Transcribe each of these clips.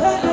Hey.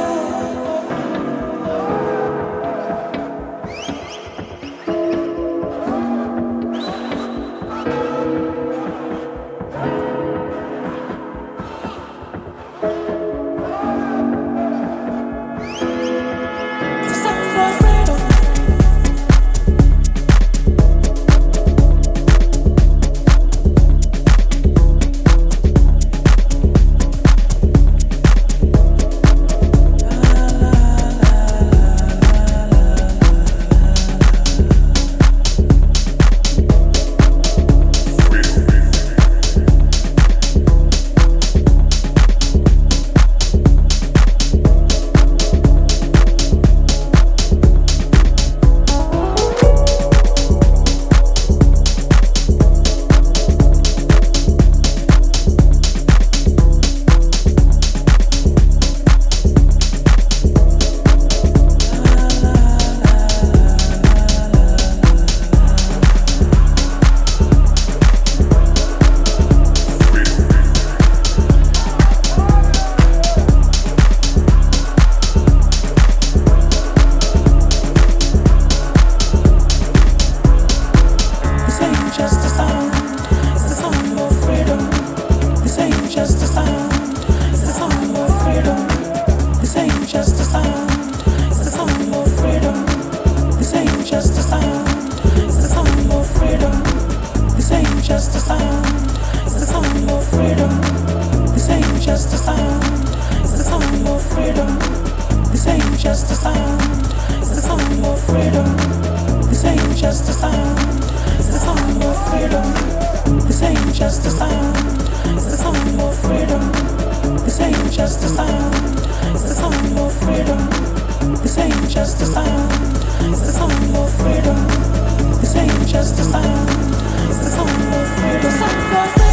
just a sound, it's the sound of freedom. This ain't just a sound, it's the sound of freedom. Sound of freedom.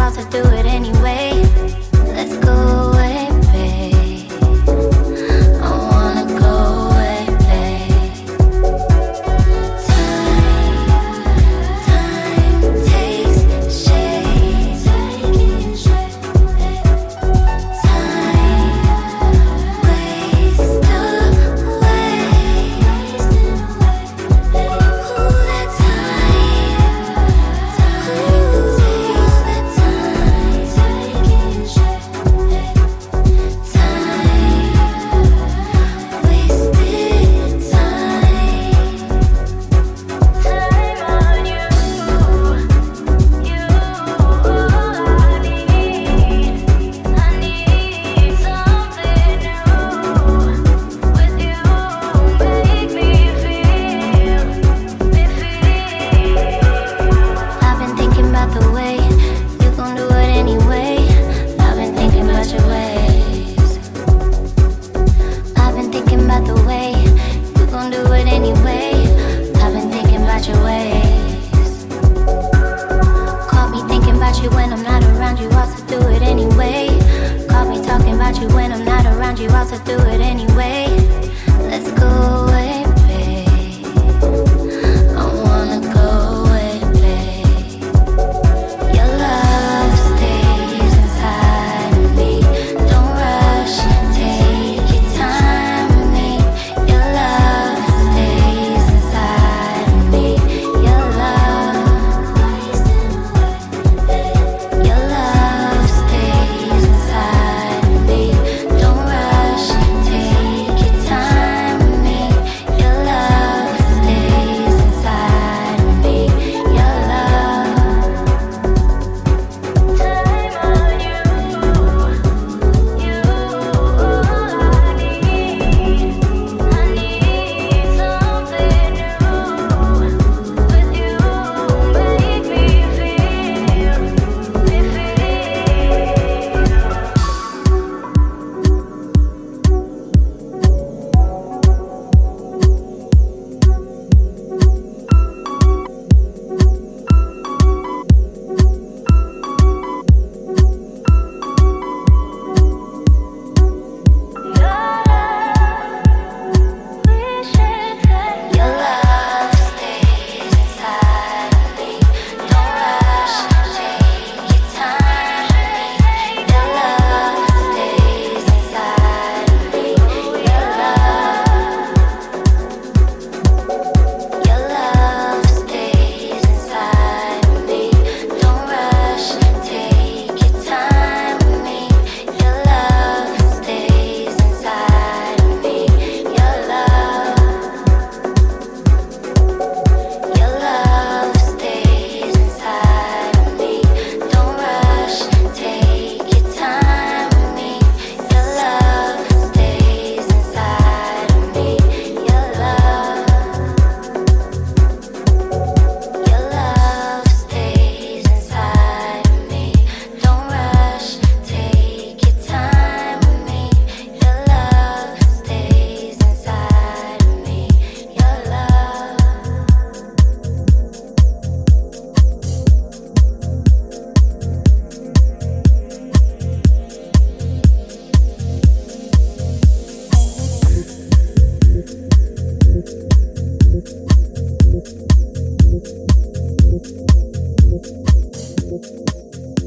about to do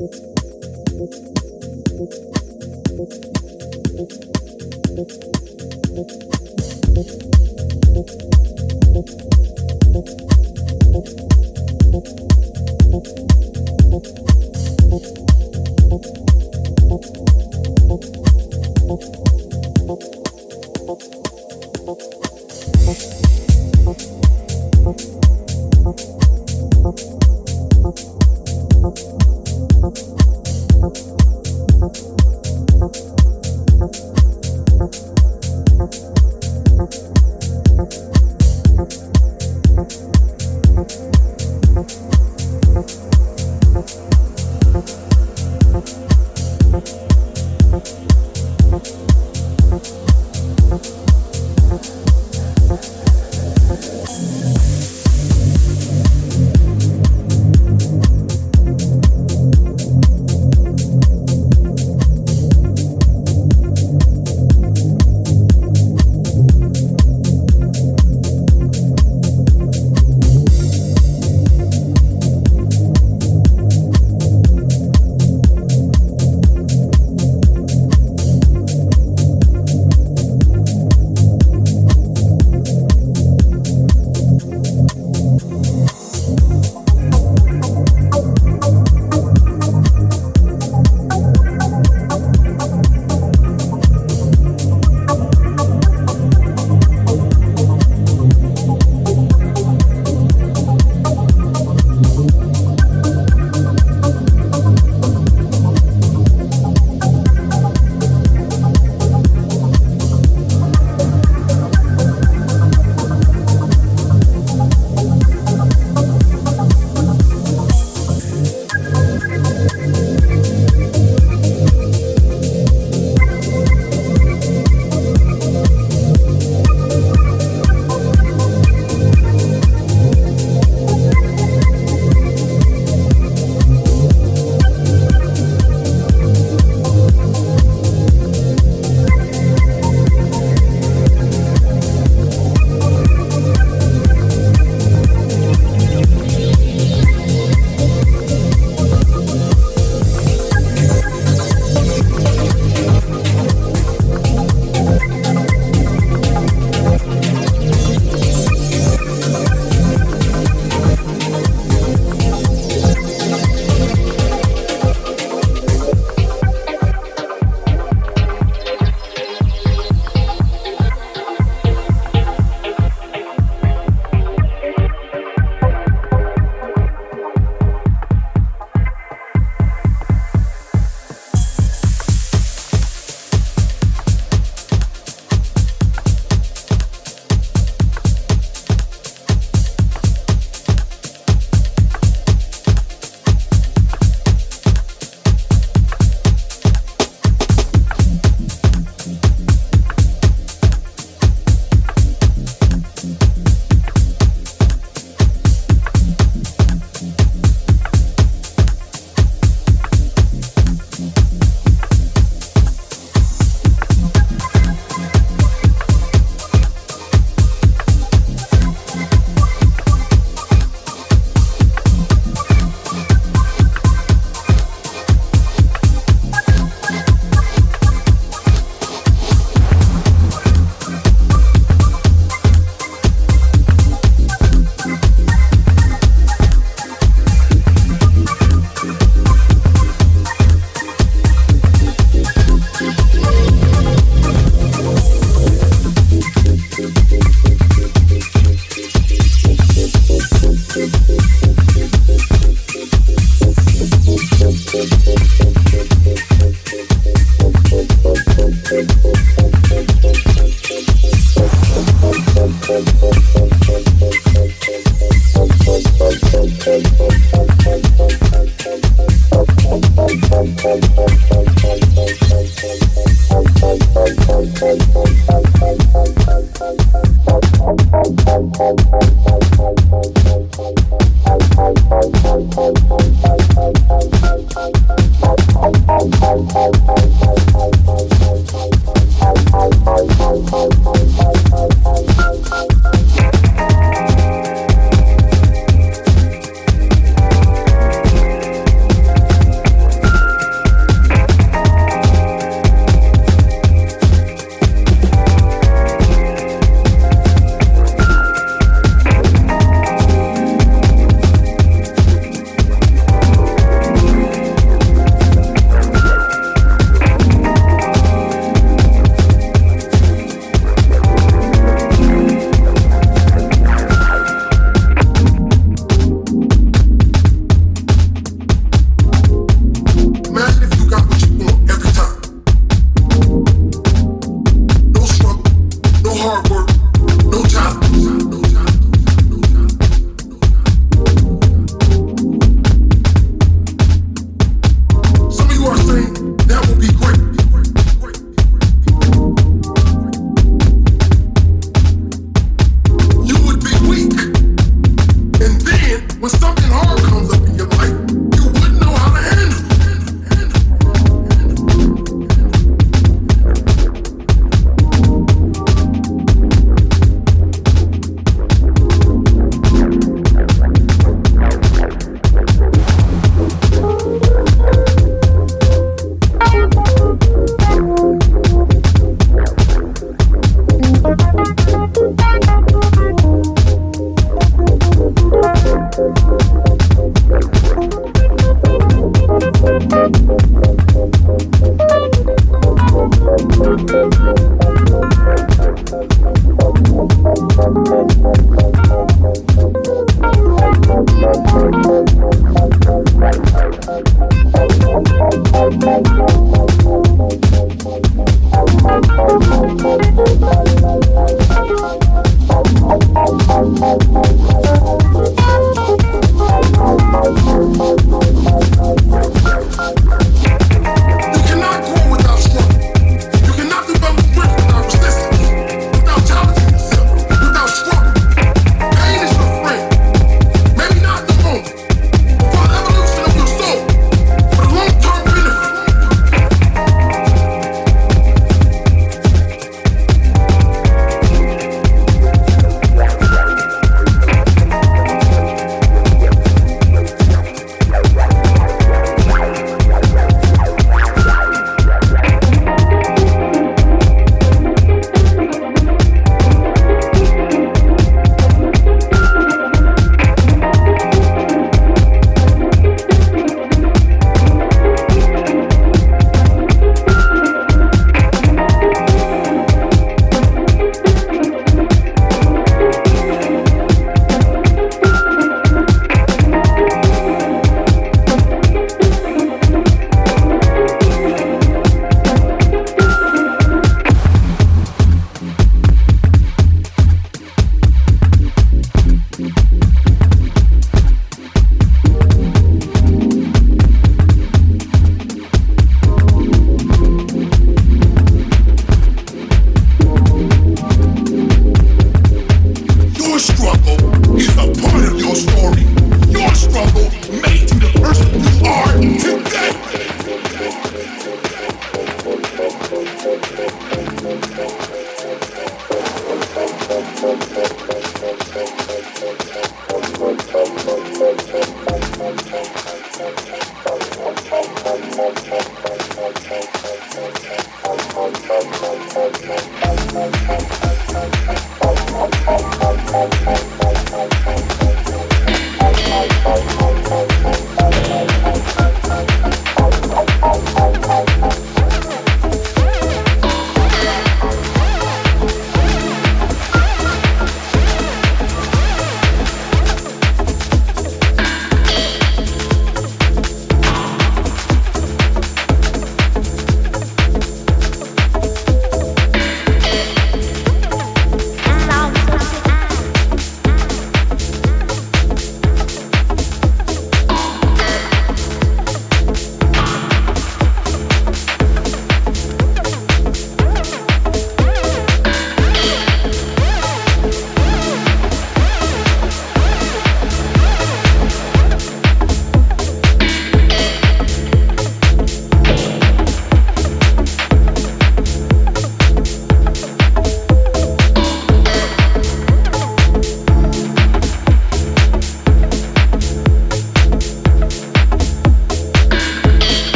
Thank you.